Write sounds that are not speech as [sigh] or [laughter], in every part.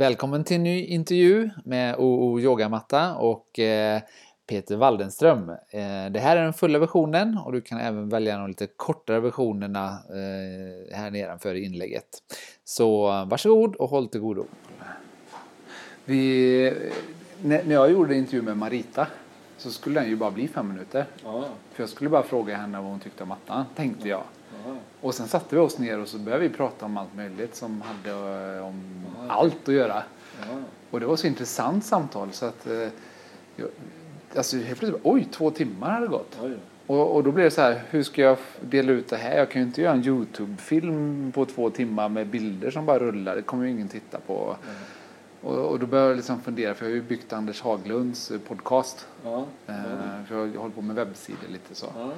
Välkommen till en ny intervju med OO Yogamatta och eh, Peter Waldenström. Eh, det här är den fulla versionen och du kan även välja de lite kortare versionerna eh, här nedanför i inlägget. Så varsågod och håll till godo. Vi, när jag gjorde intervju med Marita så skulle den ju bara bli fem minuter. Ja. För jag skulle bara fråga henne vad hon tyckte om mattan, tänkte jag. Och sen satte vi oss ner och så började vi prata om allt möjligt som hade eh, om allt att göra. Och det var så intressant samtal så att eh, jag, alltså helt plötsligt, oj, två timmar hade gått. Och, och då blev det så här, hur ska jag dela ut det här? Jag kan ju inte göra en YouTube-film på två timmar med bilder som bara rullar. Det kommer ju ingen titta på. Och, och då började jag liksom fundera, för jag har ju byggt Anders Haglunds eh, podcast. Eh, för jag håller på med webbsidor lite så. Ja.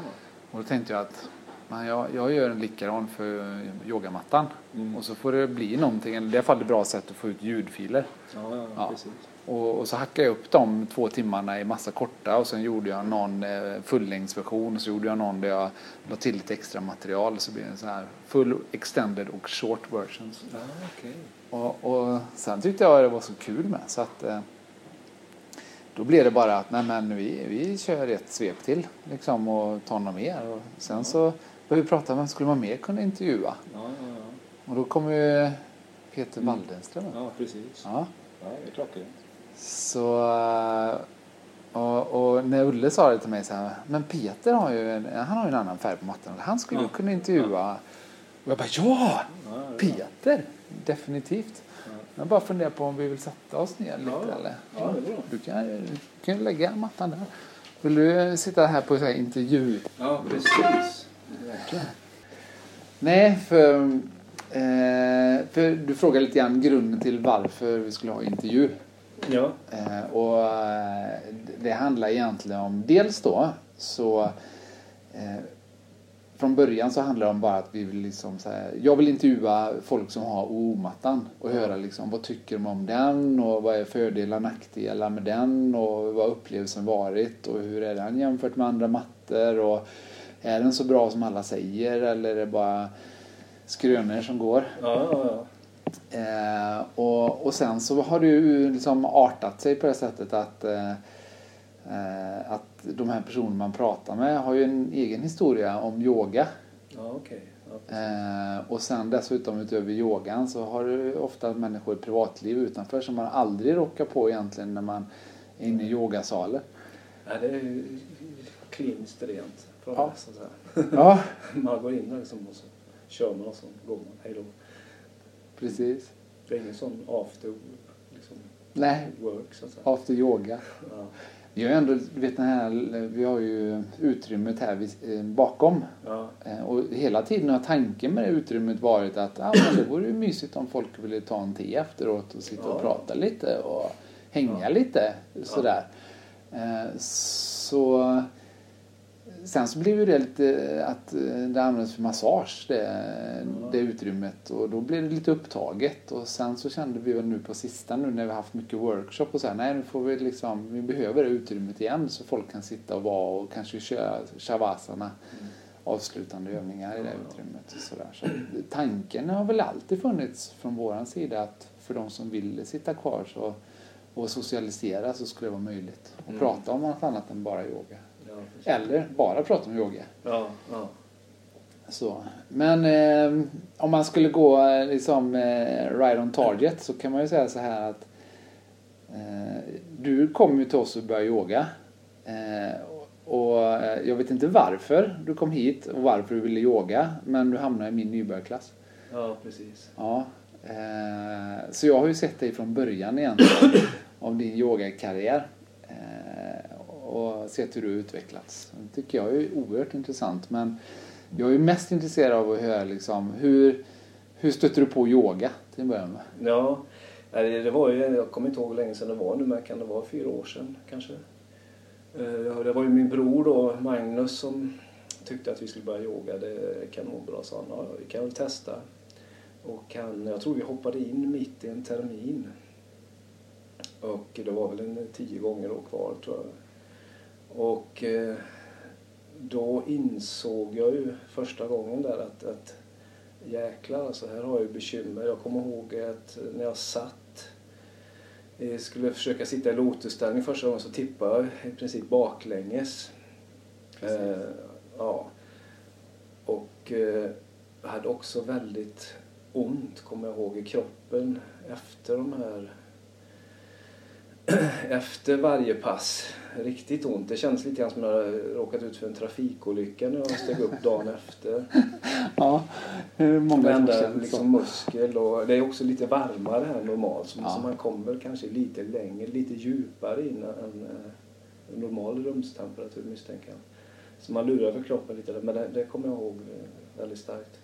Och då tänkte jag att man, jag, jag gör en likadan för yogamattan. Mm. Och så får det bli någonting, i alla fall ett bra sätt att få ut ljudfiler. Ja, ja, Ja. precis. Och, och så hackade jag upp de två timmarna i massa korta och sen gjorde jag någon eh, fullängdsversion och så gjorde jag någon där jag la till lite extra material så blir det sån här full extended och short versions. Ja, okej. Och, och sen tyckte jag det var så kul med så att eh, då blev det bara att nej men vi, vi kör ett svep till liksom och tar något mer och sen så började vi prata vem skulle man mer kunna intervjua Ja, ja, ja. och då kom ju Peter Waldenström upp. Ja, precis. Ja. Ja, det är klockrent. Så eh, och, och när Ulle sa det till mig så här, men Peter har ju en, han har ju en annan färg på mattan. Han skulle Ja. kunna intervjua. Och jag bara ja, Ja. Peter, definitivt. Ja. Jag bara funderar på om vi vill sätta oss ner lite Ja. eller? Ja. Du kan, du kan ju lägga mattan där. Vill du sitta här på så här intervju? Ja, precis. Verkligen. Nej, för, eh, för du frågade lite grann grunden till varför vi skulle ha intervju. Ja. Eh, och eh, det handlar egentligen om dels då så eh, från början så handlar det om bara att vi vill liksom så här, jag vill intervjua folk som har OO-mattan och höra liksom vad tycker de om den och vad är fördelar och nackdelar med den och vad upplevelsen varit och hur är den jämfört med andra mattor och är den så bra som alla säger eller är det bara skrönor som går? Ja, ja, ja. Eh, och, och sen så har det ju liksom artat sig på det sättet att, eh, eh, att de här personerna man pratar med har ju en egen historia om yoga. Ja, precis. Eh, och sen dessutom utöver yogan så har du ofta människor i privatliv utanför som man aldrig råkar på egentligen när man är inne i yogasalen. Ja, det är ju kliniskt rent. Från Ja. det, så säga. Ja, [laughs] Man går in där liksom och så kör man och så går man. Hej då. precis. Det är ingen sån after liksom, Nej, work så att säga. after yoga. Ja. Vi har ändå, vet den här, vi har ju utrymmet här vid, eh, bakom Ja. Eh, Och hela tiden har tanken med det utrymmet varit att ah, men det vore ju mysigt om folk ville ta en te efteråt och sitta och Ja. prata lite och hänga Ja. lite sådär. Eh, Så sen så blev ju det lite att eh, det används för massage det, det utrymmet och då blev det lite upptaget och sen så kände vi väl nu på sista nu när vi har haft mycket workshop och så här, nej nu får vi liksom, vi behöver det utrymmet igen så folk kan sitta och vara och kanske köra shavasana avslutande övningar i det utrymmet. Och så där. Så tanken har väl alltid funnits från våran sida att för de som vill sitta kvar så, och socialisera så skulle det vara möjligt. Och Mm. prata om något annat än bara yoga. Ja. Eller bara prata om yoga. Ja, ja. Så. Men eh, om man skulle gå eh, liksom eh, right on target så kan man ju säga så här att eh, du kom ju till oss och började yoga. Eh, och eh, jag vet inte varför du kom hit och varför du ville yoga men du hamnade i min nybörjarklass. ja, precis. Ja. Så jag har ju sett dig från början egentligen [clears throat] av din yogakarriär. Och sett hur du utvecklats. Det tycker jag är oerhört intressant. Men jag är ju mest intresserad av att höra liksom hur, hur stötte du på yoga till en början med? Ja, det var ju, jag kommer inte ihåg hur länge sedan det var nu, men kan det vara fyra år sedan kanske? Eh, det var ju min bror då, Magnus, som tyckte att vi skulle börja yoga. Det är kanonbra, sa han. Ja, vi kan väl testa. Och han, jag tror vi hoppade in mitt i en termin. Och det var väl en tio gånger då kvar, tror jag. Och eh, då insåg jag ju första gången där att, att jäklar alltså, här har jag ju bekymmer. Jag kommer ihåg att när jag satt Jag skulle försöka sitta i lotusställning första gången så tippade jag i princip baklänges. Eh, ja. Och eh, hade också väldigt ont, kommer jag ihåg, i kroppen efter de här [clears throat] efter varje pass. Riktigt ont. Det kändes lite grann som att jag råkat ut för en trafikolycka när jag steg upp dagen efter. [laughs] Ja, många känner liksom muskel och det är också lite varmare här normalt. Så, Ja. man kommer kanske lite längre, lite djupare in än eh, en normal rumstemperatur misstänker jag. Så man lurar för kroppen lite men det, det kommer jag ihåg eh, väldigt starkt.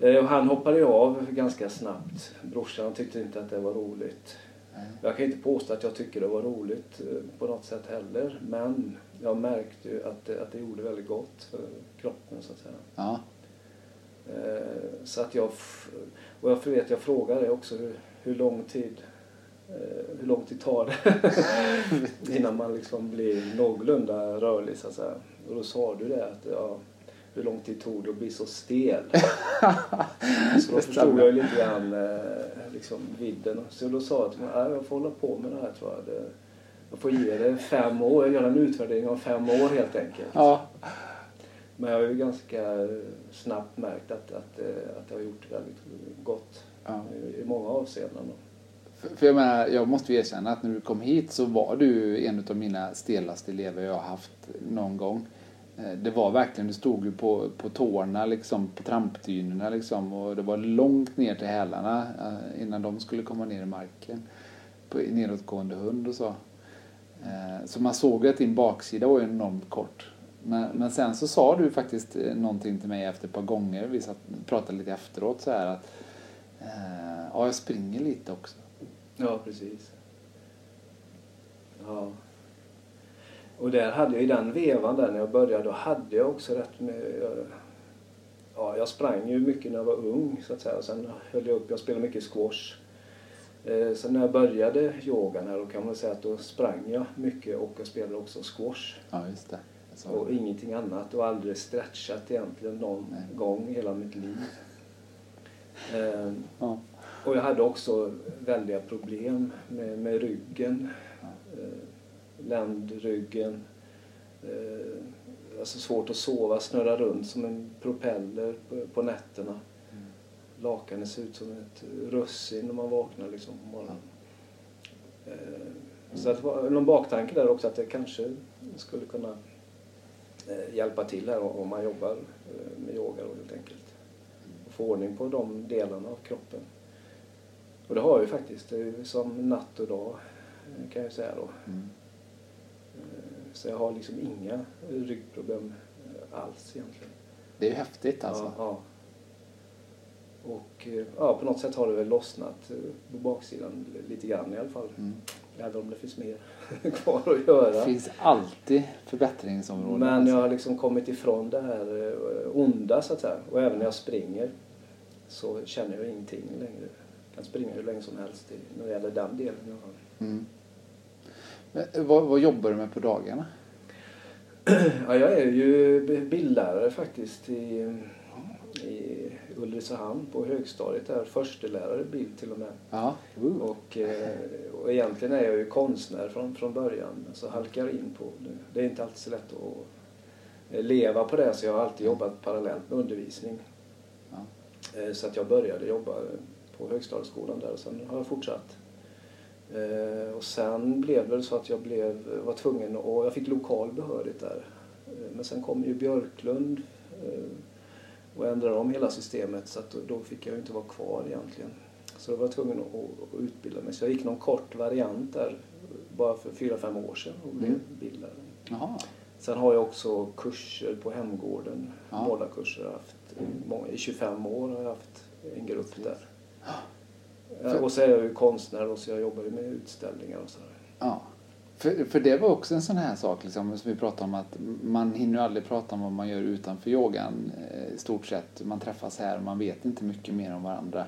Eh, Och han hoppade ju av ganska snabbt. Brorsan tyckte inte att det var roligt. Jag kan inte påstå att jag tycker det var roligt eh, på något sätt heller. Men jag märkte ju att det, att det gjorde väldigt gott för kroppen så att säga. Ja, Eh, Så att jag, och jag vet, jag frågade också hur, hur lång tid eh, hur lång tid tar det [laughs] innan man liksom blir någorlunda rörlig så att säga. Och då sa du det att ja, hur lång tid tog det att bli så stel? [laughs] så då förstod jag lite grann liksom vidden. Så då sa jag till "Nej, jag får hålla på med det här tror jag. Det, jag får ge det fem år, jag gör en utvärdering av fem år helt enkelt. ja, Men jag har ju ganska snabbt märkt att, att, eh, att det har gjort väldigt gott ja. i, i många avseenden. För, för jag menar, jag måste ju erkänna att när du kom hit så var du en av mina stelaste elever jag har haft någon gång. Eh, det var verkligen, du stod ju på, på tårna liksom, på trampdynorna liksom och det var långt ner till hälarna eh, innan de skulle komma ner i marken. På nedåtgående hund och så. Eh, så man såg ju att din baksida var ju enormt kort. Men, men sen så sa du faktiskt någonting till mig efter ett par gånger, vi satt, pratade lite efteråt så här att ja, jag springer lite också. Ja, precis. Ja. Och där hade jag i den vevan där när jag började, då hade jag också rätt med... Ja, jag sprang ju mycket när jag var ung så att säga. Sen höll jag upp, jag spelade mycket squash. Eh, Sen när jag började yogan här då kan man säga att då sprang jag mycket och jag spelade också squash. Ja, just det. Sa Och ingenting annat och aldrig stretchat egentligen någon Nej. gång hela mitt liv. Eh, Ja. och jag hade också väldiga problem med, med ryggen. Ja. Eh, ländryggen. Eh, alltså svårt att sova, snurra runt som en propeller på, på nätterna. Mm. Lakanet ser ut som ett russin när man vaknar liksom på morgonen. Eh, så att var någon baktanke där också att det kanske skulle kunna eh, hjälpa till här om man jobbar eh, med yoga då, helt enkelt. Och få ordning på de delarna av kroppen. Och det har jag ju faktiskt. Det är ju som natt och dag eh, kan jag säga då. Mm. Så jag har liksom inga ryggproblem eh, alls egentligen. Det är ju häftigt alltså. Ja, ja. Och eh, ja, på något sätt har det väl lossnat eh, på baksidan lite grann i alla fall. Mm. Även om det finns mer [laughs] kvar att göra. Det finns alltid förbättringsområden. Men alltså. jag har liksom kommit ifrån det här onda så att säga. Och även när jag springer så känner jag ingenting längre. Jag kan springa hur länge som helst när det gäller den delen. alla fall. Mm. Eh, vad, vad jobbar du med på dagarna? Ja, jag är ju bildlärare faktiskt i, i Ulricehamn på högstadiet där. Förstelärare bild till och med. Ja. Uh. Och, eh, och egentligen är jag ju konstnär från, från början. Men så halkar in på det. Det är inte alltid så lätt att eh, leva på det så jag har alltid jobbat parallellt med undervisning. Ja. Så att jag började jobba på högstadieskolan där och sen har jag fortsatt. Eh, Och sen blev det så att jag blev, var tvungen och jag fick lokal behörighet där. Eh, Men sen kom ju Björklund eh, och ändrade om hela systemet så att då- fick jag ju inte vara kvar egentligen. Så då var jag tvungen att, utbilda mig. Så jag gick någon kort variant där bara för fyra, fem år sedan och blev Mm. bildare. Jaha. Sen har jag också kurser på hemgården. Ja. Målarkurser haft. I 25 år har jag haft en grupp där. För- Och så är jag ju konstnär och så jag jobbar ju med utställningar och sådär. Ja. För, för det var också en sån här sak liksom, som vi pratade om att man hinner ju aldrig prata om vad man gör utanför yogan eh, i stort sett. Man träffas här och man vet inte mycket mer om varandra.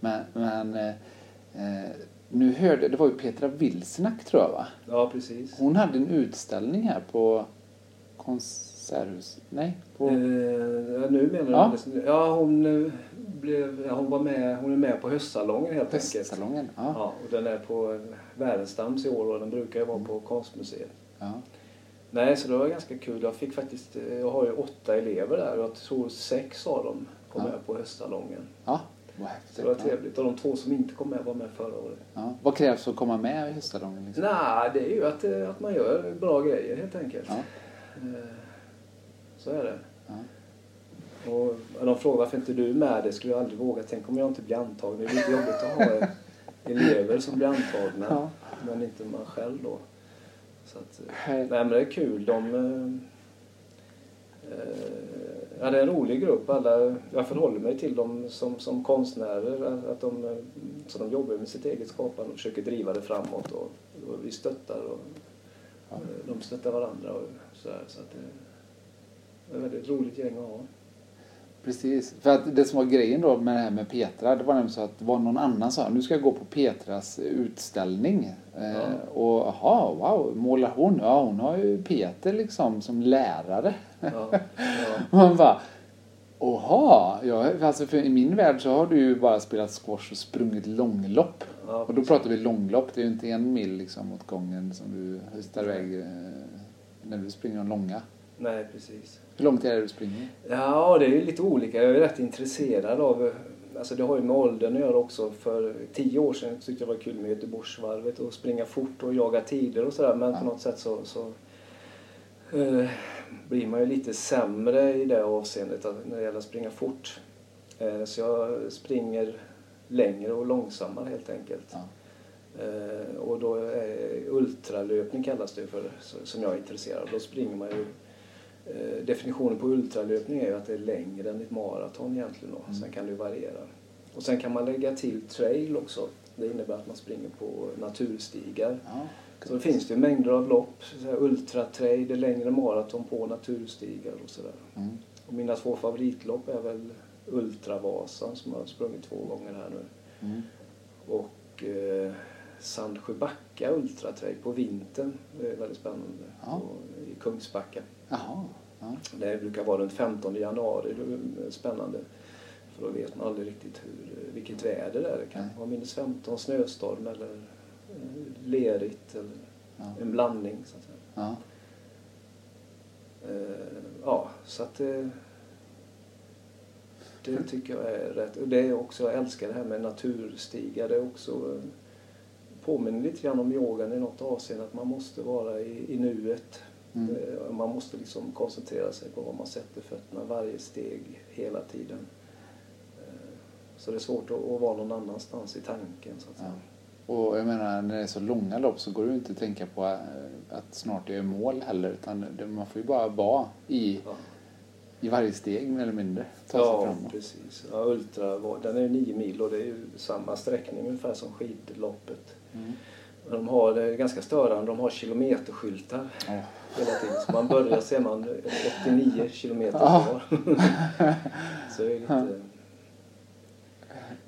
Men, men eh, eh, nu hörde, det var ju Petra Wilsnack tror jag va? Ja, precis. Hon hade en utställning här på Särhus? Nej? På... Eh, nu menar Ja. du? Ja, hon, eh, blev, ja, hon, var med, hon är med på höstsalongen helt enkelt. Hästsalongen? Ja. Ja, och den är på eh, Wärenstams i år och den brukar ju vara på konstmuseet. ja. Nej, så det var ganska kul. Jag fick faktiskt, eh, jag har ju åtta elever där och jag tror sex av dem kom Ja. med på höstsalongen. ja. Vad Så det var trevligt. Och de två som inte kom med var med förra året. Ja. Vad krävs för att komma med i höstsalongen? Liksom? Nej, det är ju att, eh, att man gör bra grejer helt enkelt. Ja. Så är det. Ja. Och de frågar varför inte du är med, det skulle jag aldrig våga. Tänk om jag inte blir antagen. Det är lite jobbigt att ha elever som blir antagna, Ja. men inte man själv då. Så att, eh, Här- nej men det är kul. De, eh, eh, ja, det är en rolig grupp. Alla, jag förhåller mig till dem som, som konstnärer. Att de, så de jobbar med sitt eget skapande och försöker driva det framåt. Och, och vi stöttar och Ja. eh, de stöttar varandra. Och så där, så att det, ett väldigt roligt gäng att ha. Precis. För att det som var grejen då med det här med Petra, det var nämligen så att det var någon annan som sa nu ska jag gå på Petras utställning. Eh, Ja. och jaha, wow, målar hon? Ja, hon har ju Peter liksom som lärare. Ja, ja. [laughs] Man bara, Oha, ja, alltså för i min värld så har du ju bara spelat squash och sprungit långlopp. Ja, Och då pratar vi långlopp, det är ju inte en mil liksom åt gången som du höstar iväg eh, när du springer de långa. Nej, precis. Hur långt är det du springer? Ja, det är ju lite olika. Jag är rätt intresserad av... Alltså det har ju med åldern att göra också. För tio år sedan tyckte jag det var kul med Göteborgsvarvet och springa fort och jaga tider och sådär. Men Ja. på något sätt så, så eh, blir man ju lite sämre i det avseendet när det gäller att springa fort. Eh, så jag springer längre och långsammare helt enkelt. Ja. Eh, och då är ultralöpning kallas det för, som jag är intresserad av. Då springer man ju eh, Definitionen på ultralöpning är ju att det är längre än ett maraton egentligen. Då. Mm. Sen kan det variera. Och sen kan man lägga till trail också. Det innebär att man springer på naturstigar. Ja, Så det finns det ju mängder av lopp. Ultratrail, längre maraton på naturstigar och sådär. Mm. Och mina två favoritlopp är väl Ultravasan som jag har sprungit två gånger här nu. Mm. Och eh, Sandsjöbacka Ultratrail på vintern. Det är väldigt spännande. Ja. Och, I Kungsbacka. Jaha. Ja. Det brukar vara runt 15 januari. Det är spännande. För då vet man aldrig riktigt hur, vilket väder det är. Det kan vara minus 15, snöstorm eller eh, lerigt eller Ja. en blandning. Så att säga. Ja. Eh, ja, så att det, det tycker jag är rätt. Och det är också, jag älskar det här med naturstigar. Det är också eh, påminner lite grann om yogan i något avseende. Att man måste vara i, i nuet. Mm. Eh, Man måste liksom koncentrera sig på var man sätter fötterna varje steg hela tiden. Eh, Så det är svårt att, vara någon annanstans i tanken så att säga. Och jag menar, när det är så långa lopp så går det ju inte att tänka på eh, att snart är jag i mål heller. Utan man får ju bara vara i, Ja, i varje steg mer eller mindre. Ta sig ja framåt. precis. Ja, Ultra, den är ju nio mil och det är ju samma sträckning ungefär som skidloppet. Mm. De har, det är ganska störande, de har kilometerskyltar Ja. hela tiden. Så man börjar ser man 89 kilometer Ja. kvar. [laughs] Så det är lite...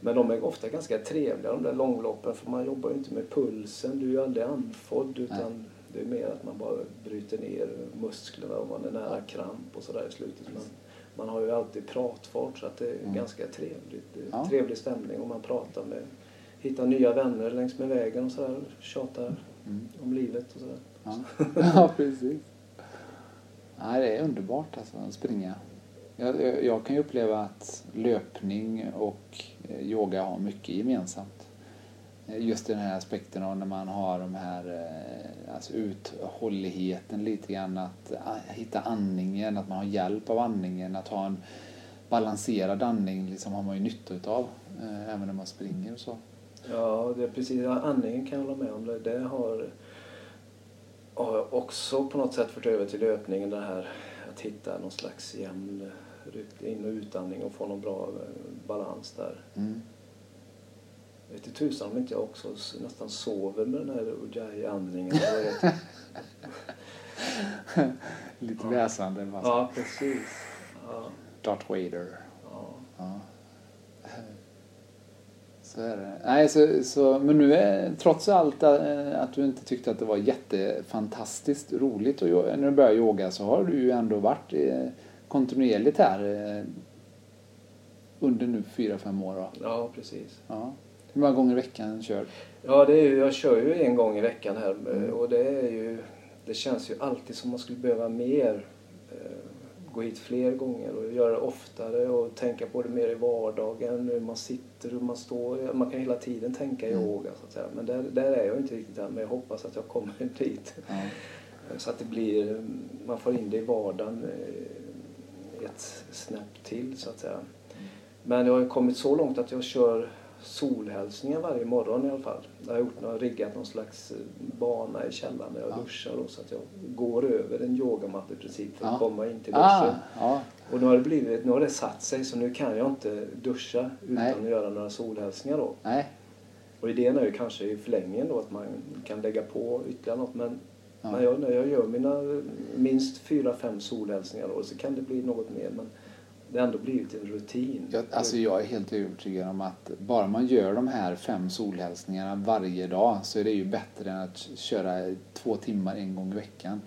Men de är ofta ganska trevliga de där långloppen för man jobbar ju inte med pulsen. Du är ju aldrig andfådd utan det är mer att man bara bryter ner musklerna och man är nära kramp och sådär i slutet. Men man har ju alltid pratfart så att det är Mm. ganska trevligt. Det är Ja. Trevlig stämning och man pratar med, hittar nya vänner längs med vägen och sådär. Tjatar Mm. om livet och sådär. Ja. [laughs] [laughs] ja, precis. Nej, det är underbart alltså att springa. Jag, jag, jag kan ju uppleva att löpning och eh, yoga har mycket gemensamt. Eh, Just den här aspekten av när man har de här eh, alltså uthålligheten lite grann att hitta andningen, att man har hjälp av andningen, att ha en balanserad andning liksom har man ju nytta utav även när man springer och så. Ja, det är precis. Ja, andningen kan jag hålla med om. Det, det har, har också på något sätt fört över till löpningen. Det här att hitta någon slags jämn in och utandning och få någon bra eh, balans där. Mm. Jag vet inte tusan om inte jag också nästan sover med den här ujjayi-andningen. [laughs] [laughs] Lite väsande. bara så. ja, precis. Ja, Darth Vader. ja. Ja. Så är det. Nej, så, så, men nu är trots allt äh, att du inte tyckte att det var jättefantastiskt roligt att, när du började yoga så har du ju ändå varit eh, kontinuerligt här eh, under nu fyra, fem år. Då. Ja, precis. Ja. Hur många gånger i veckan kör Ja, det är ju, jag kör ju en gång i veckan här mm. och det är ju det känns ju alltid som man skulle behöva mer gå hit fler gånger och göra det oftare och tänka på det mer i vardagen, hur man sitter, hur man står. Man kan hela tiden tänka mm. yoga så att säga. Men där, där är jag inte riktigt än, men jag hoppas att jag kommer [laughs] dit. Mm. Så att det blir, man får in det i vardagen eh, ett snäpp till så att säga. Mm. Men jag har kommit så långt att jag kör solhälsningar varje morgon i alla fall. Jag har gjort, har riggat någon slags eh, bana i källaren där jag ja. duschar då, så att jag går över en yogamatta i princip för att ja. komma in till ah, duschen. Ja. Och nu har, det blivit, nu har det satt sig så nu kan jag inte duscha utan Nej. att göra några solhälsningar då. Nej. Och idén är ju kanske i förlängningen då att man kan lägga på ytterligare något men när, jag, när jag gör mina minst fyra, fem solhälsningar då så kan det bli något mer. Men det har ändå blivit en rutin. Jag, alltså jag är helt övertygad om att bara man gör de här fem solhälsningarna varje dag så är det ju bättre än att köra två timmar en gång i veckan.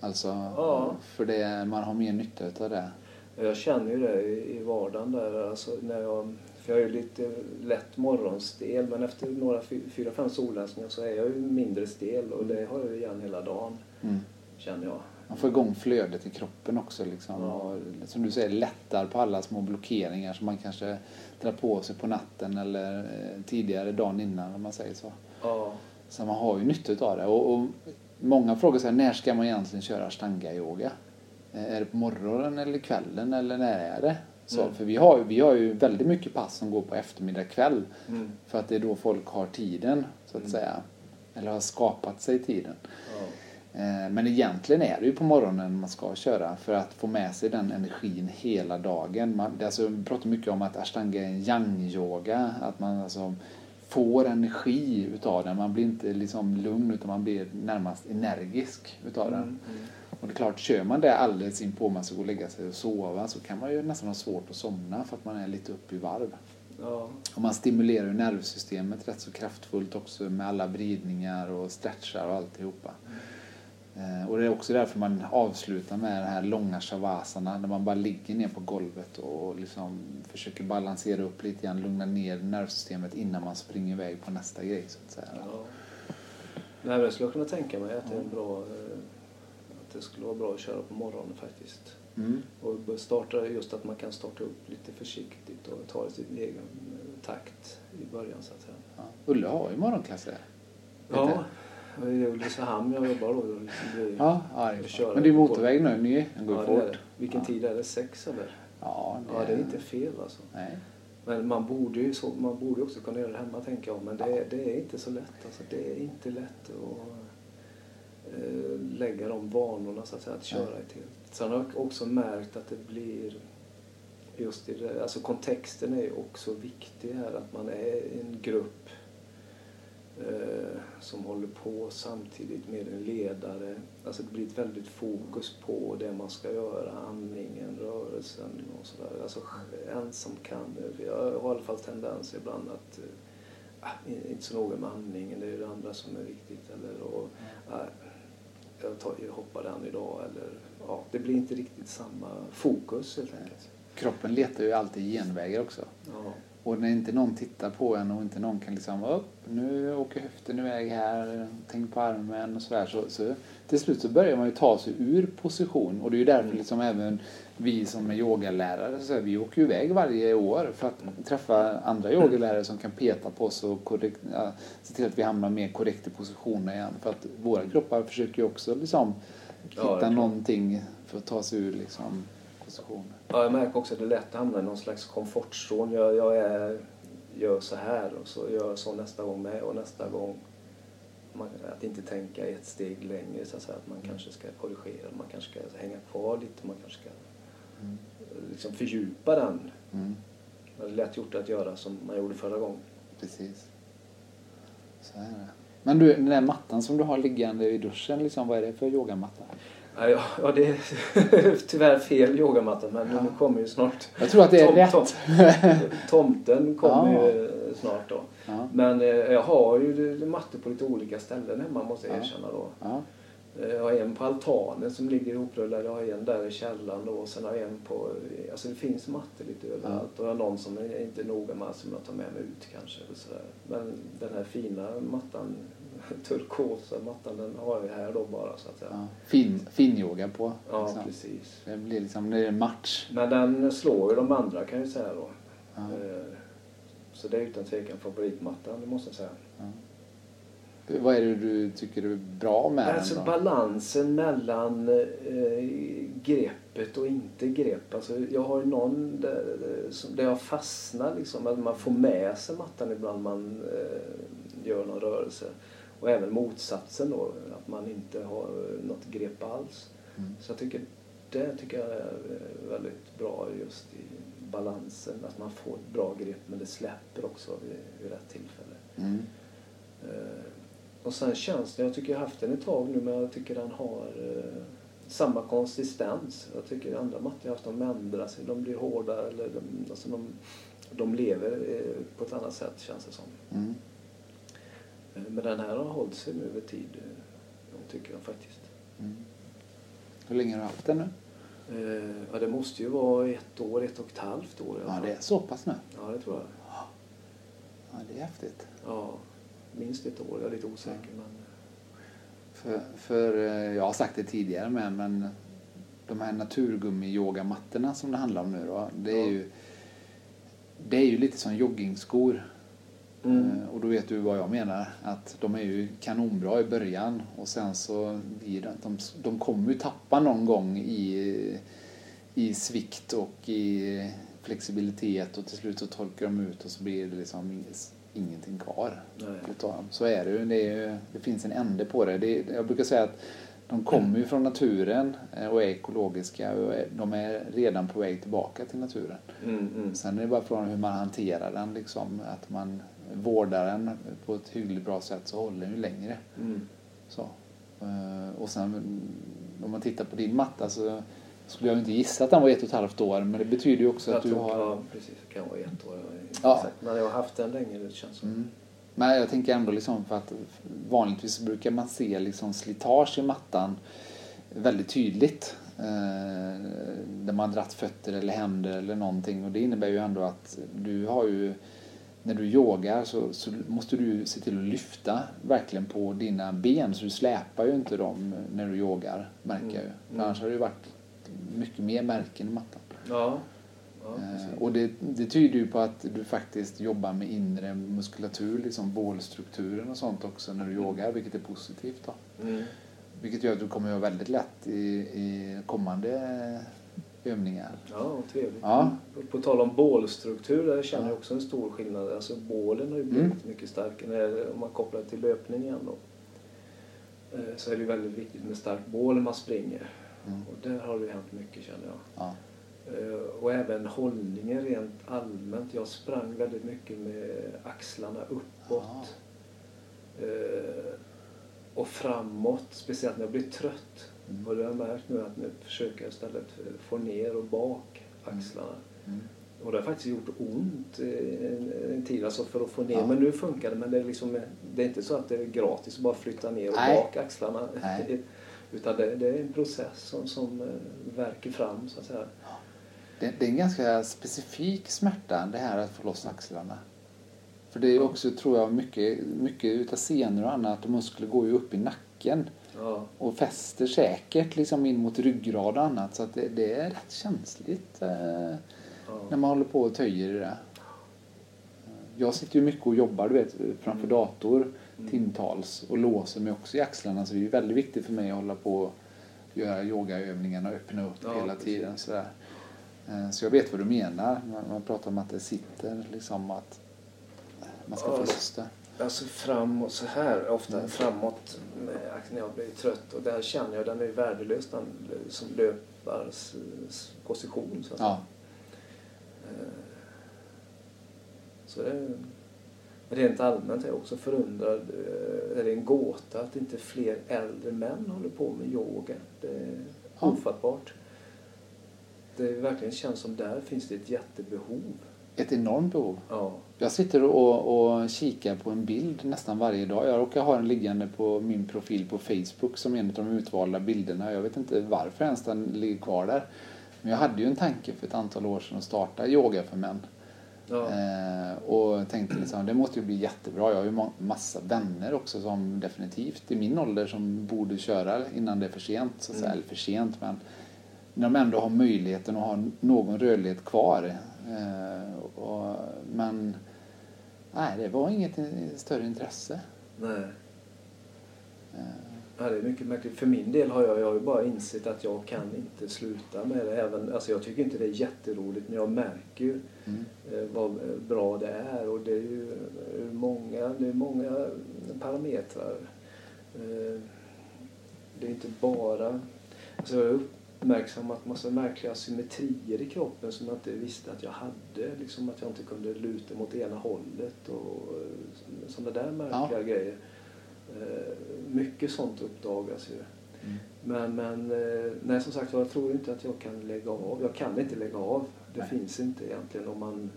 Alltså, ja. för det, man har mer nytta av det. Jag känner ju det i vardagen där. Alltså när jag, för jag är ju lite lätt morgonstel men efter några fyra, fem solhälsningar så är jag ju mindre stel och det har jag igen hela dagen. Mm. Känner jag. Man får igång flödet i kroppen också. Liksom. Och, som du säger, lättar på alla små blockeringar som man kanske drar på sig på natten eller eh, tidigare dagen innan om man säger så. Ja. Så man har ju nytta av det. Och, och många frågar sig när ska man egentligen köra ashtanga-yoga? Eh, är det på morgonen eller kvällen eller när är det? Så, mm. För vi har, vi har ju väldigt mycket pass som går på eftermiddag kväll. Mm. För att det är då folk har tiden så att mm. säga. Eller har skapat sig tiden. Ja. Eh, men egentligen är det ju på morgonen man ska köra för att få med sig den energin hela dagen. Man, alltså, vi pratar mycket om att ashtanga är en yang-yoga. Att man alltså får energi utav den. Man blir inte liksom lugn utan man blir närmast energisk utav den. Mm, mm. Och det är klart, kör man det alldeles in på man ska gå och lägga sig och sova så kan man ju nästan ha svårt att somna för att man är lite uppe i varv. Ja. Och man stimulerar ju nervsystemet rätt så kraftfullt också med alla vridningar och stretchar och alltihopa. Mm. Eh, och det är också därför man avslutar med den här långa shavasana när man bara ligger ner på golvet och liksom försöker balansera upp lite grann, lugna ner nervsystemet innan man springer iväg på nästa grej så att säga. Ja. Nej, men jag skulle kunna tänka mig att det, är en bra, eh, att det skulle vara bra att köra på morgonen faktiskt. Mm. Och starta, just att man kan starta upp lite försiktigt och ta det i sin egen eh, takt i början så att säga. Ja. Ulle har ju morgonklasser. Ja, i Ulricehamn jag jobbar då. Ja, ja men det är motorväg nu, ny. Den går ja, fort. Vilken ja. tid är det? Sex eller? Ja, det, ja, det är inte fel alltså. Nej. Men man borde ju så, man borde också kunna göra det hemma tänker jag. Men det, ja. det är inte så lätt. Alltså, det är inte lätt att äh, lägga de vanorna så att säga, att köra ett helt. Sen har jag också märkt att det blir just i det, alltså kontexten är ju också viktig här. Att man är en grupp som håller på samtidigt med en ledare. Alltså det blir ett väldigt fokus på det man ska göra, andningen, rörelsen och sådär. Alltså ensam kan Jag har i alla fall tendens ibland att äh, inte så noga med andningen, det är det andra som är viktigt. Eller, och, äh, jag, tar, jag hoppar den idag eller ja, det blir inte riktigt samma fokus helt enkelt. Kroppen letar ju alltid genvägar också. Ja. Och när inte någon tittar på en och inte någon kan liksom upp, nu åker höften iväg här, tänk på armen och sådär. Så, så till slut så börjar man ju ta sig ur position och det är ju därför liksom även vi som är yogalärare, så här, vi åker ju iväg varje år för att träffa andra yogalärare som kan peta på oss och korrekt, ja, se till att vi hamnar mer korrekt i positionen igen. För att våra kroppar försöker ju också liksom hitta ja, någonting för att ta sig ur liksom positionen. Ja, jag märker också att det är lätt att hamna i någon slags komfortzon. Jag, jag är, gör så här och så gör jag så nästa gång med och nästa gång. Man, att inte tänka ett steg längre så att, säga, att man kanske ska korrigera, man kanske ska hänga kvar lite, man kanske ska mm. liksom fördjupa den. Mm. Det är lätt gjort att göra som man gjorde förra gången. Precis. Så är det. Men du, den där mattan som du har liggande i duschen, liksom, vad är det för yogamatta? Ja, ja, det är [laughs] tyvärr fel yogamatta men ja. nu kommer ju snart. Jag tror att det är tom, rätt. Tom, [laughs] tomten kommer ja. ju snart då. Ja. Men eh, jag har ju mattor på lite olika ställen hemma måste jag Ja. erkänna då. Eh, Jag har en på altanen som ligger ihoprullad. Jag har en där i källaren då. Och sen har jag en på... Alltså det finns mattor lite överallt. Och jag har någon som är inte noga med som jag tar med mig ut kanske. Eller sådär. Men den här fina mattan, turkosa mattan, den har jag här då bara så att säga. Ja. Fin, finyoga på. Ja, liksom. precis. Det blir liksom, det är en match. Men den slår ju de andra kan jag ju säga då. Ja. Eh, Så det är utan tvekan favoritmattan, det måste jag säga. Vad är det du tycker är bra med Alltså den då? balansen mellan eh, greppet och inte grepp. Alltså, jag har ju någon där, eh, där jag fastnar liksom. Att man får med sig mattan ibland man eh, gör någon rörelse. Och även motsatsen då. Att man inte har något grepp alls. Mm. Så jag tycker det tycker jag är eh, väldigt bra just i balansen. Att man får ett bra grepp men det släpper också vid, vid rätt tillfälle. Mm. Eh, och sen känns det, jag tycker jag har haft den ett tag nu men jag tycker den har eh, samma konsistens. Jag tycker andra mattor jag haft de ändrar sig, de blir hårdare eller de, alltså de, de lever eh, på ett annat sätt känns det som. Mm. Eh, men den här har hållit sig nu över tid, eh, tycker jag faktiskt. Mm. Hur länge har du haft den nu? Eh, ja, det måste ju vara ett år, ett och ett halvt år Ja, det är så pass nu. Ja, det tror jag. Ja, det är häftigt. Ja, minst ett år. Jag är lite osäker men... För, för eh, jag har sagt det tidigare med, men de här naturgummi-yogamattorna som det handlar om nu då, det är Ja. ju det är ju lite som joggingskor. Mm. Och då vet du vad jag menar. Att de är ju kanonbra i början och sen så blir det, de, de kommer ju tappa någon gång i, i svikt och i flexibilitet och till slut så torkar de ut och så blir det liksom ing- ingenting kvar Nej. Så är det ju. Det, är ju, det finns en ände på det. det. Jag brukar säga att de kommer ju från naturen eh, och är ekologiska och de är redan på väg tillbaka till naturen. Mm, mm. Sen är det bara frågan hur man hanterar den. Liksom, att man vårdar den på ett hyggligt bra sätt så håller den ju längre. Mm. Så. Eh, Och sen om man tittar på din matta så skulle jag inte gissa att den var ett och ett halvt år men det betyder ju också Jag att du har... ja, precis. Det kan vara ett år. Ja. Men jag har haft den länge, det känns som. Mm. Men jag tänker ändå liksom för att vanligtvis brukar man se liksom slitage i mattan väldigt tydligt. Eh, där man har dratt fötter eller händer eller någonting och det innebär ju ändå att du har ju när du yogar så, så måste du se till att lyfta verkligen på dina ben så du släpar ju inte dem när du yogar märker jag ju. För Mm. annars har det ju varit mycket mer märken i mattan. Ja. ja Eh. Och det, det tyder ju på att du faktiskt jobbar med inre muskulatur, liksom bålstrukturen och sånt också när du yogar, vilket är positivt. Då. Mm. Vilket gör att du kommer att göra väldigt lätt i, i kommande övningar. Ja, trevligt. Ja. På, på tal om bålstruktur, där känner jag Ja. också en stor skillnad. Alltså bålen har ju Mm. blivit mycket starkare. Om man kopplar till löpning igen då. Eh, Så är det ju väldigt viktigt med starkt bål när man springer. Mm. Och där har det ju hänt mycket känner jag. Ja. Eh, Och även hållningen rent allmänt. Jag sprang väldigt mycket med axlarna uppåt. Eh, Och framåt, speciellt när jag blir trött. Mm. Och det har jag märkt nu att nu försöker jag istället få ner och bak axlarna. Mm. Och det har faktiskt gjort ont en, en tid alltså för att få ner. Ja. Men nu funkar det. Men det är, liksom, det är inte så att det är gratis att bara flytta ner och Nej. bak axlarna. Nej. [laughs] Utan det, det är en process som, som eh, verkar fram så att säga. Det, det är en ganska specifik smärta det här att få loss axlarna. För det är också, tror jag, mycket, mycket utav senor och annat och muskler går ju upp i nacken Ja, och fäster säkert liksom in mot ryggrad och annat så att det, det är rätt känsligt. Eh, när ja. man håller på och töjer i det. Jag sitter ju mycket och jobbar du vet, framför dator Mm. timtals och låser mig också i axlarna så det är väldigt viktigt för mig att hålla på och göra yogaövningarna och öppna upp Ja, hela precis. tiden. Sådär. Eh, Så jag vet vad du menar. Man, pratar om att det sitter liksom att man ska Ja, få loss det. Alltså framåt så här, ofta framåt med axeln när jag blir trött. Och där känner jag den är värdelös den som löpars position. Så Ja, Eh, Så det är, rent allmänt är jag också förundrad. eh, Är det en gåta att inte fler äldre män håller på med yoga? Det är Ja. ofattbart. Det verkligen känns som där finns det ett jättebehov. Ett enormt behov. Ja. Jag sitter och, och kikar på en bild nästan varje dag. Jag råkar ha den liggande på min profil på Facebook som en av de utvalda bilderna. Jag vet inte varför ens den ligger kvar där. Men jag hade ju en tanke för ett antal år sedan att starta yoga för män. Ja. Eh, och tänkte liksom, det måste ju bli jättebra. Jag har ju ma- massa vänner också som definitivt i min ålder som borde köra innan det är för sent. Så att säga. Mm. Eller för sent men när de ändå har möjligheten att ha någon rörlighet kvar. Eh, och, men nej, det var inget större intresse. Nej. Eh, Ja, det är mycket märkligt. För min del har jag, jag har ju bara insett att jag kan inte sluta med det. Även, alltså jag tycker inte det är jätteroligt men jag märker ju mm, eh, vad bra det är och det är ju eh, många, det är många parametrar. Eh, Det är inte bara... Alltså jag uppmärksammat massa märkliga symmetrier i kroppen som jag inte visste att jag hade. Liksom att jag inte kunde luta mot ena hållet och sådana där märkliga grejer. Eh, Mycket sånt uppdagas ju. mm, Men, men eh, nej, som sagt jag tror inte att jag kan lägga av. Jag kan inte lägga av. Det Nej. finns inte egentligen om man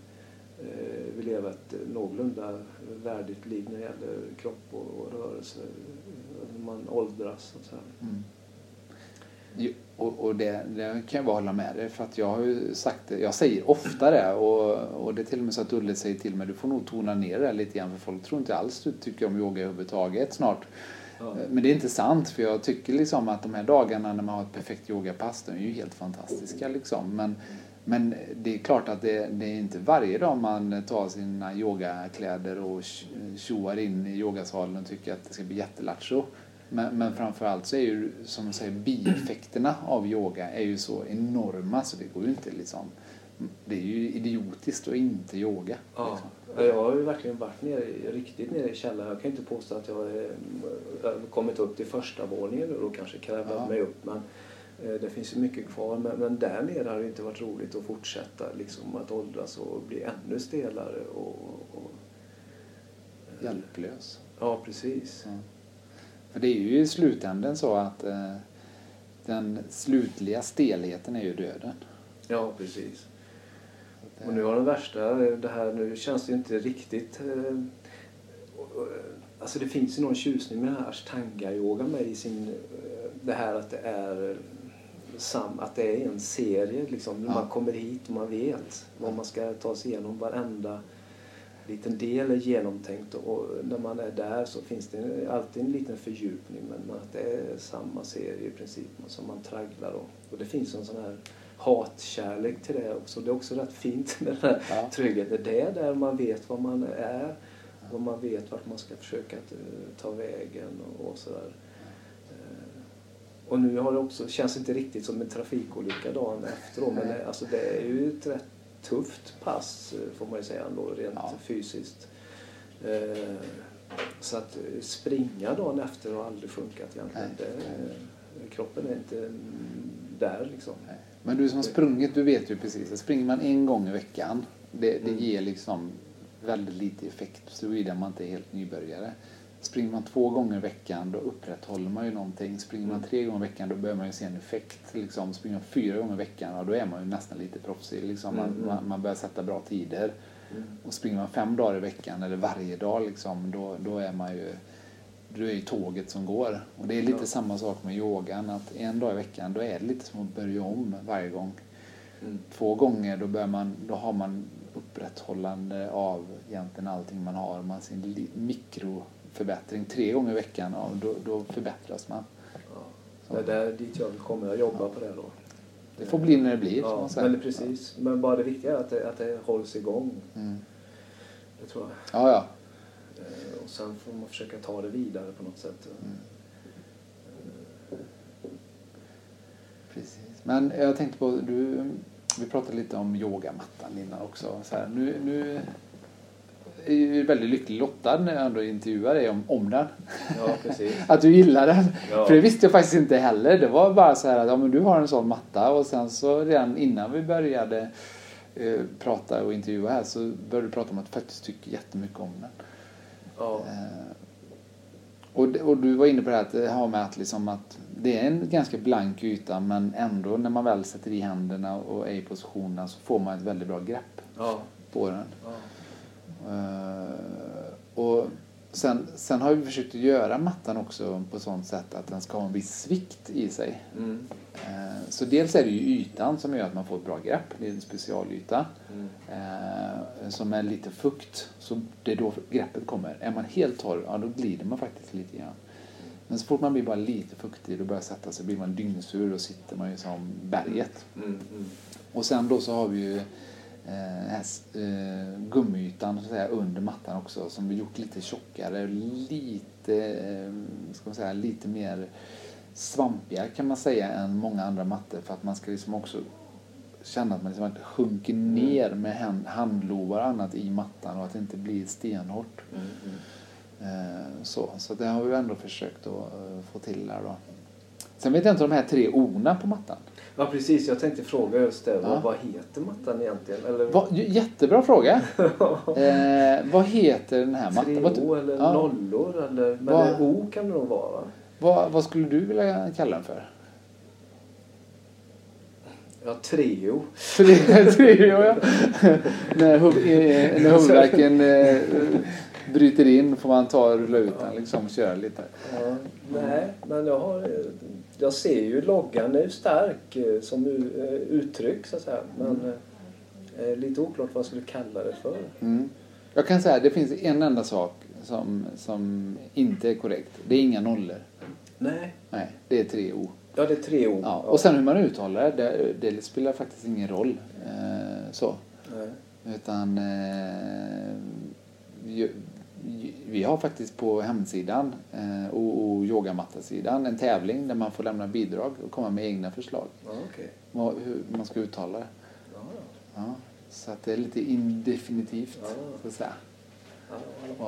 eh, vill leva ett någorlunda värdigt liv när det gäller kropp och, och rörelse. eh, När man åldras. Så att säga. mm. Jo, Och, och det, det kan jag bara hålla med dig för att jag har ju sagt det, jag säger ofta det och, och det är till och med så att Ulle säger till mig du får nog tona ner det lite grann för folk tror inte alls du tycker om yoga överhuvudtaget snart. Ja. Men det är inte sant för jag tycker liksom att de här dagarna när man har ett perfekt yogapass de är ju helt fantastiska liksom. Men, men det är klart att det, det är inte varje dag man tar sina yogakläder och tj- tjoar in i yogasalen och tycker att det ska bli jättelattjo. Men, men framförallt så är ju som du säger bieffekterna av yoga är ju så enorma så det går ju inte liksom det är ju idiotiskt att inte yoga. Ja. Liksom. Jag har ju verkligen varit nere, riktigt nere i källaren. Jag kan inte påstå att jag har eh, kommit upp till första våningen och kanske krävat Ja. mig upp. Men eh, det finns ju mycket kvar. Men, men där nere har det inte varit roligt att fortsätta liksom, att åldras och bli ännu stelare. Och, och, Hjälplös. ja, precis. Ja. För det är ju i slutändan så att eh, den slutliga stelheten är ju döden. Ja, precis. Att, Och nu har den värsta, det här, nu känns det ju inte riktigt... Eh, och, alltså det finns ju någon tjusning med den här ashtanga-yoga med i sin... Eh, det här att det är eh, sam, att det är en serie liksom. Ja. man kommer hit och man vet vad man ska ta sig igenom. Varenda liten del är genomtänkt och, när man är där så finns det alltid en liten fördjupning men det är samma serie i princip som man tragglar och, och det finns en sån här hatkärlek till det också. Det är också rätt fint med den här Ja. tryggheten. Det är där man vet vad man är och man vet vart man ska försöka eh, ta vägen och, sådär. Eh, Och nu har det också, känns inte riktigt som en trafikolycka dagen efter då, men det, alltså det är ju ett rätt tufft pass eh, får man ju säga ändå rent Ja. fysiskt. Eh, Så att eh, springa dagen efter har aldrig funkat egentligen. Nej. Det, kroppen är inte där liksom. Nej. Men du som har sprungit, du vet ju precis att springer man en gång i veckan, det, det Mm. ger liksom väldigt lite effekt såvida man inte är helt nybörjare. Springer man två gånger i veckan då upprätthåller man ju någonting. Springer man Mm. tre gånger i veckan då börjar man ju se en effekt. Liksom. Springer man fyra gånger i veckan då är man ju nästan lite proffsig. Liksom. Man, Mm, mm. man, man börjar sätta bra tider. Mm. Och springer man fem dagar i veckan eller varje dag liksom, då, då är man ju då är ju tåget som går. Och det är lite Ja. samma sak med yogan. Att en dag i veckan då är det lite som att börja om varje gång. Mm. Två gånger då, börjar man, då har man upprätthållande av egentligen allting man har. Man sin li- mikroförbättring. Tre gånger i veckan, ja, då, då förbättras man. Ja. Det är dit jag vill komma. Jag jobbar på det då. Det får bli när det blir. Ja, men precis. Men bara det viktiga är att det, att det hålls igång. Mm. Det tror jag. Ja, ja. Eh, Och sen får man försöka ta det vidare på något sätt. Mm. Precis. Men jag tänkte på, du, vi pratade lite om yogamattan innan också. Så här, nu, nu är ju väldigt lycklig lottad när jag ändå intervjuar dig om, om den. Ja. [laughs] Att du gillar den. Ja. För det visste jag faktiskt inte heller. Det var bara så här att ja, men du har en sån matta och sen så redan innan vi började eh, prata och intervjua här så började du prata om att du faktiskt tycker jättemycket om den. Ja. Eh, och, och du var inne på det här har med att, liksom att det är en ganska blank yta men ändå när man väl sätter i händerna och är i positionerna så får man ett väldigt bra grepp. ja. spåren. Ja. Eh, och sen, sen har vi försökt att göra mattan också på sånt sätt att den ska ha en viss svikt i sig. Mm. Eh, Så dels är det ju ytan som gör att man får ett bra grepp. Det är en specialyta Mm. eh, som är lite fukt. Så det är då greppet kommer. Är man helt torr, ja då glider man faktiskt lite grann. Men så fort man blir bara lite fuktig och börjar sätta sig blir man dyngsur och sitter man ju som berget. Mm. Mm. Och sen då så har vi ju eh, här s- eh, gummiytan så säga, under mattan också som vi gjort lite tjockare, lite, eh, ska man säga, lite mer svampiga kan man säga än många andra mattor för att man ska liksom också känna att man liksom inte sjunker ner med hand, handlovar och annat i mattan och att det inte blir stenhårt. Mm. Mm. Eh, Så, så det har vi ändå försökt att eh, få till där då. Sen vet jag inte om de här tre orna på mattan. Ja precis, jag tänkte fråga just det. Ja. Vad, heter mattan egentligen? Eller Va, jättebra fråga. [laughs] Eh, vad heter den här mattan? tre O eller ja. nollor? Eller, men det O kan det nog vara va? vad, vad skulle du vilja kalla den för? Ja, Treo. Tre, [laughs] tre ja. [laughs] när, huv, eh, när huvudvärken eh, bryter in får man ta och rulla ut den liksom och köra lite. Ja, nej, men jag har... Jag ser ju loggan är ju stark eh, som eh, uttryck så att säga. Men eh, lite oklart vad jag skulle kalla det för. Mm. Jag kan säga att det finns en enda sak som, som inte är korrekt. Det är inga nollor. Nej. Nej, det är tre O. Ja, det är tre O. Ja, och sen hur man uttalar det, det, spelar faktiskt ingen roll. Så. Nej. Utan vi, har faktiskt på hemsidan eh, och, och yogamattasidan en tävling där man får lämna bidrag och komma med egna förslag. Ja. Vad, hur man ska uttala det. Ja, Ja, så att det är lite indefinitivt Ja. så att säga. ja, ja.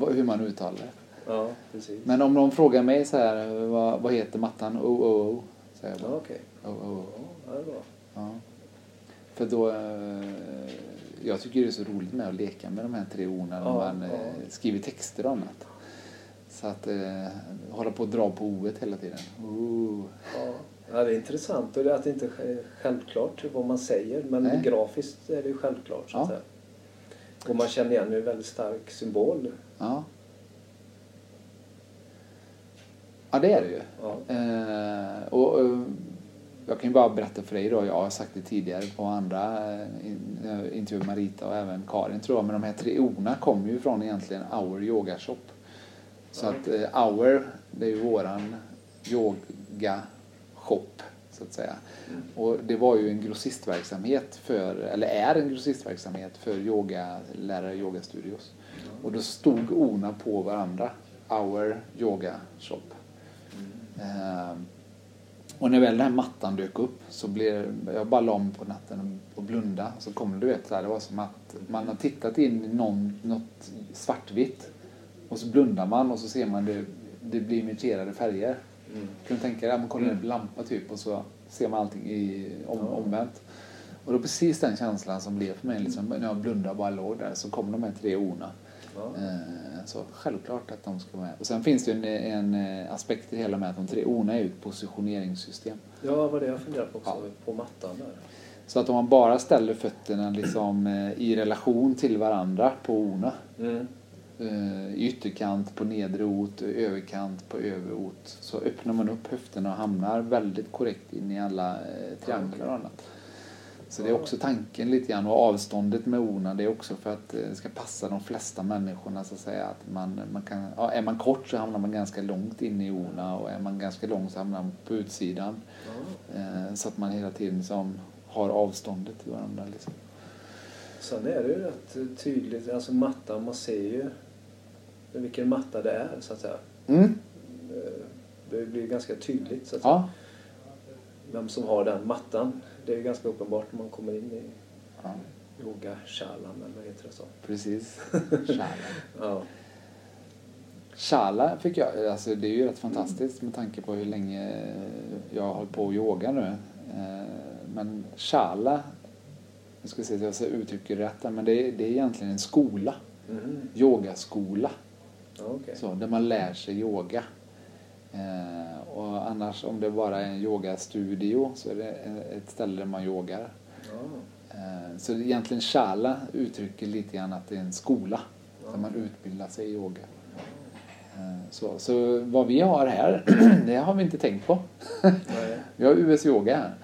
Och, eh, hur man uttalar det. ja. Men om någon frågar mig så här, vad, vad heter mattan? Oh, oh, oh. Säger jag Ja, bara. okej. Oh, oh, oh. Ja, det är bra. Ja. För då, eh, jag tycker det är så roligt med att leka med de här tre orden när Ja, man ja. eh, skriver texter och annat. Så att eh, hålla på att dra på o hela tiden. Ja. ja, det är intressant och det är att det inte är självklart vad man säger. Men Nej. grafiskt är det ju självklart så att Ja. säga. Och man känner igen en väldigt stark symbol. Ja. ja, det är det ju. Ja. Eh, och, eh, jag kan ju bara berätta för dig då, jag har sagt det tidigare på andra eh, eh, intervjuer Marita och även Karin tror jag, men de här tre orna kommer ju från egentligen Our Yoga Shop. Så att eh, Our, det är ju våran yoga shop så att säga. Mm. Och det var ju en grossistverksamhet för, eller är en grossistverksamhet för yogalärare, yogastudios. Och då stod orna på varandra. Our Yoga Shop. Ehm, och när väl den här mattan dök upp så blev jag bara la på natten och blunda. Så kom du vet, så här, det var som att man har tittat in i någon, något svartvitt. Och så blundar man och så ser man det, det blir imiterade färger. Mm. Kan du tänka dig man kollar Mm. en lampa typ och så ser man allting i, om, Ja. omvänt. Och var precis den känslan som blev för mig liksom, när jag blundade och bara låg där. Så kom de här tre orna. Eh, Så självklart att de ska vara med. Och sen finns det ju en, en eh, aspekt i hela med att de tre orna är ju ett positioneringssystem. ja, vad det jag funderar på också. Ja. På mattan där. Så att om man bara ställer fötterna liksom eh, i relation till varandra på orna. Mm. i ytterkant på nedre ot, överkant på överot. Så öppnar man upp höfterna och hamnar väldigt korrekt in i alla trianglar och annat. Så det är också tanken lite grann och avståndet med orna det är också för att eh, det ska passa de flesta människorna så att säga. Att man, man kan, ja, är man kort så hamnar man ganska långt in i orna och är man ganska lång så hamnar man på utsidan. Eh, så att man hela tiden som har avståndet till varandra. Liksom. Sen är det ju rätt tydligt, alltså mattan, man ser ju vilken matta det är så att säga. Mm. Eh, Det blir ganska tydligt så att säga. Ja. Vem som har den mattan. Det är ju ganska uppenbart när man kommer in i ja, yoga-shalan eller vad heter det så? precis. [laughs] Kärlek. Ja. Shala fick jag, alltså det är ju rätt fantastiskt med tanke på hur länge jag har hållit på att yoga nu. Eh, Men Shala, jag ska se så jag uttrycker rätt men det är, det är egentligen en skola. Mhm. Yogaskola. Okej. Så, där man lär sig yoga. Eh, och annars om det bara är en yogastudio så är det ett ställe där man yogar. Eh, Så egentligen shala uttrycker lite grann att det är en skola där man utbildar sig i yoga. Eh, Så, så vad vi har här, [clears throat] det har vi inte tänkt på. [laughs] Vi har US Yoga här.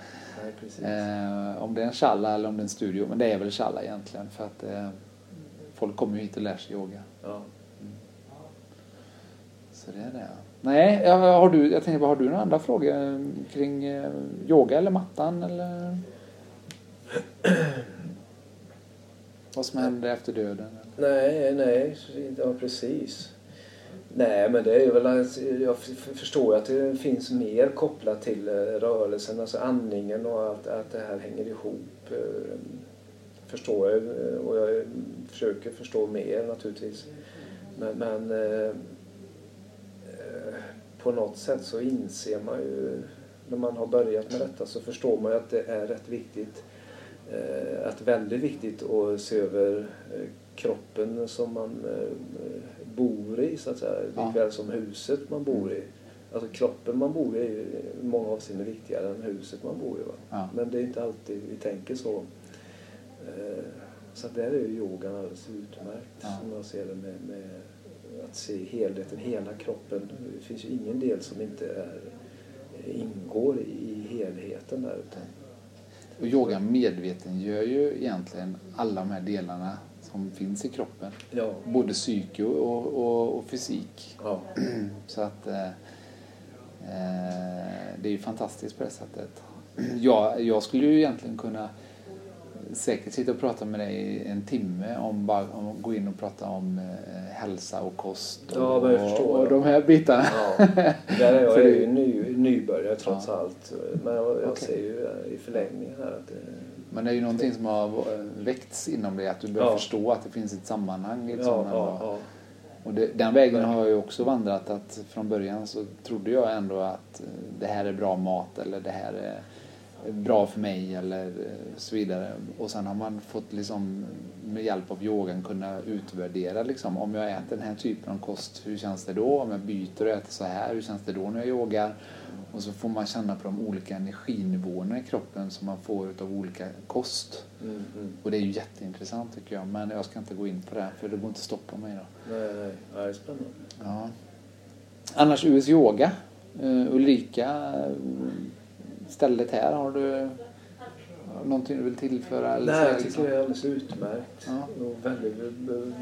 Eh, om det är en challa eller om det är en studio. Men det är väl challa egentligen för att eh, folk kommer ju hit och lär sig yoga. Ja. Så det är det. Nej, har du, jag tänkte bara, har du några andra frågor kring eh, yoga eller mattan eller? Vad som händer efter döden? Nej, nej, ja precis. Nej, men det är ju väl att jag förstår ju att det finns mer kopplat till eh, rörelsen, alltså andningen och att, att det här hänger ihop. Eh, förstår jag och jag försöker förstå mer naturligtvis. Men, men på något sätt så inser man ju när man har börjat med detta så förstår man ju att det är rätt viktigt eh, att väldigt viktigt att se över eh, kroppen som man eh, bor i så att säga. Ja. Likväl som huset man bor i. Alltså kroppen man bor i är ju i många avseenden viktigare än huset man bor i. Va? Ja. Men det är inte alltid vi tänker så. Så där är ju yogan alldeles utmärkt Ja. som jag ser det med, med att se helheten, hela kroppen. Det finns ju ingen del som inte är, ingår i helheten där. Utan, Och yoga medvetengör ju egentligen alla de här delarna som finns i kroppen. ja, Både psyke och, och, och fysik. ja, [clears throat] Så att eh, eh, det är ju fantastiskt på det sättet. [clears throat] Jag, jag skulle ju egentligen kunna säkert sitta och prata med dig i en timme om bara om gå in och prata om eh, hälsa och kost och, Ja, men jag förstår. och, och de här bitarna. ja. Där är jag [laughs] För är ju ny, nybörjare trots Ja. allt. Men jag, jag Okej. ser ju i förlängningen här att det, Men det är ju någonting som har eh, väckts inom dig, att du börjar Ja. förstå att det finns ett sammanhang. Liksom, ja. Och det, den vägen har jag ju också vandrat. Att från början så trodde jag ändå att eh, det här är bra mat eller det här är bra för mig eller eh, så vidare. Och sen har man fått liksom med hjälp av yogan kunna utvärdera liksom om jag äter den här typen av kost, hur känns det då? Om jag byter och äter så här, hur känns det då när jag yogar? Och så får man känna på de olika energinivåerna i kroppen som man får utav olika kost. Mm, mm. Och det är ju jätteintressant tycker jag. Men jag ska inte gå in på det här för det går inte att stoppa mig då. Nej, nej, ja, det är spännande. Ja. Annars US Yoga. Uh, Ulrika, stället här, har du någonting du vill tillföra? Eller Nej, säga, jag liksom? tycker det är alldeles utmärkt. Ja. Och väldigt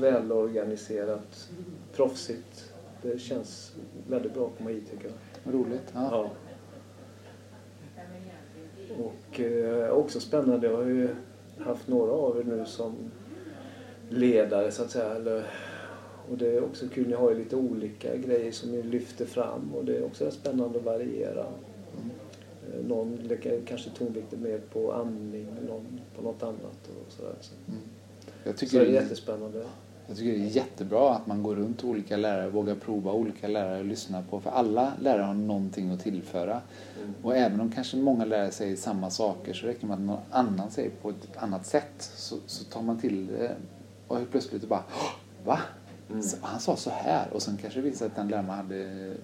välorganiserat, proffsigt. Det känns väldigt bra att komma hit tycker jag. Roligt. Ja. Ja. Och eh, också spännande, jag har ju haft några av er nu som ledare så att säga. Eller, och det är också kul, ni har ju lite olika grejer som ni lyfter fram och det är också spännande att variera. Eh, Någon kanske tonvikten mer på andning, någon på något annat och sådär. Så, Jag, så tycker det är det är, jättespännande. jag tycker det är jättebra att man går runt olika lärare, vågar prova olika lärare och lyssna på. För alla lärare har någonting att tillföra. Mm. Och även om kanske många lärare säger samma saker så räcker det med att någon annan säger på ett annat sätt. Så, så tar man till det och plötsligt bara "Åh, Va? Mm. Så, han sa så här och sen kanske det visar att den läraren hade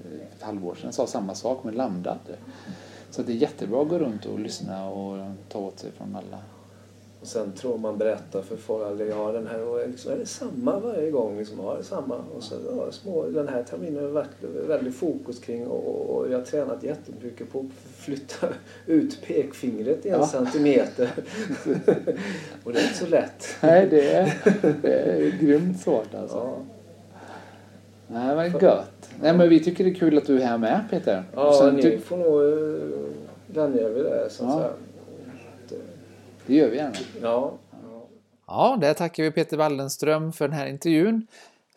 för ett halvår sedan sa samma sak men landade. Så att det är jättebra att gå runt och lyssna och ta åt sig från alla. Och sen tror man berättar för folk, jag har den här, och liksom, är det samma varje gång? Liksom, har det samma? Och så, ja, små, den här terminen har varit väldigt fokus kring och, och jag har tränat jättemycket på att flytta [laughs] ut pekfingret en Ja. centimeter. [laughs] och det är inte så lätt. Nej, det är, det är grymt svårt alltså. Ja, Nej, men gött. Nej, men vi tycker det är kul att du är här med Peter. Och ja sen ni ty- får nog uh, vänja er vid det så Ja. säga. det gör vi gärna. Ja. ja. Ja, där tackar vi Peter Wallenström för den här intervjun.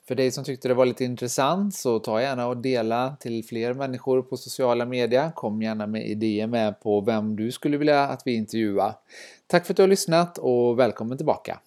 För dig som tyckte det var lite intressant så ta gärna och dela till fler människor på sociala medier. Kom gärna med idéer med på vem du skulle vilja att vi intervjuar. Tack för att du har lyssnat och välkommen tillbaka.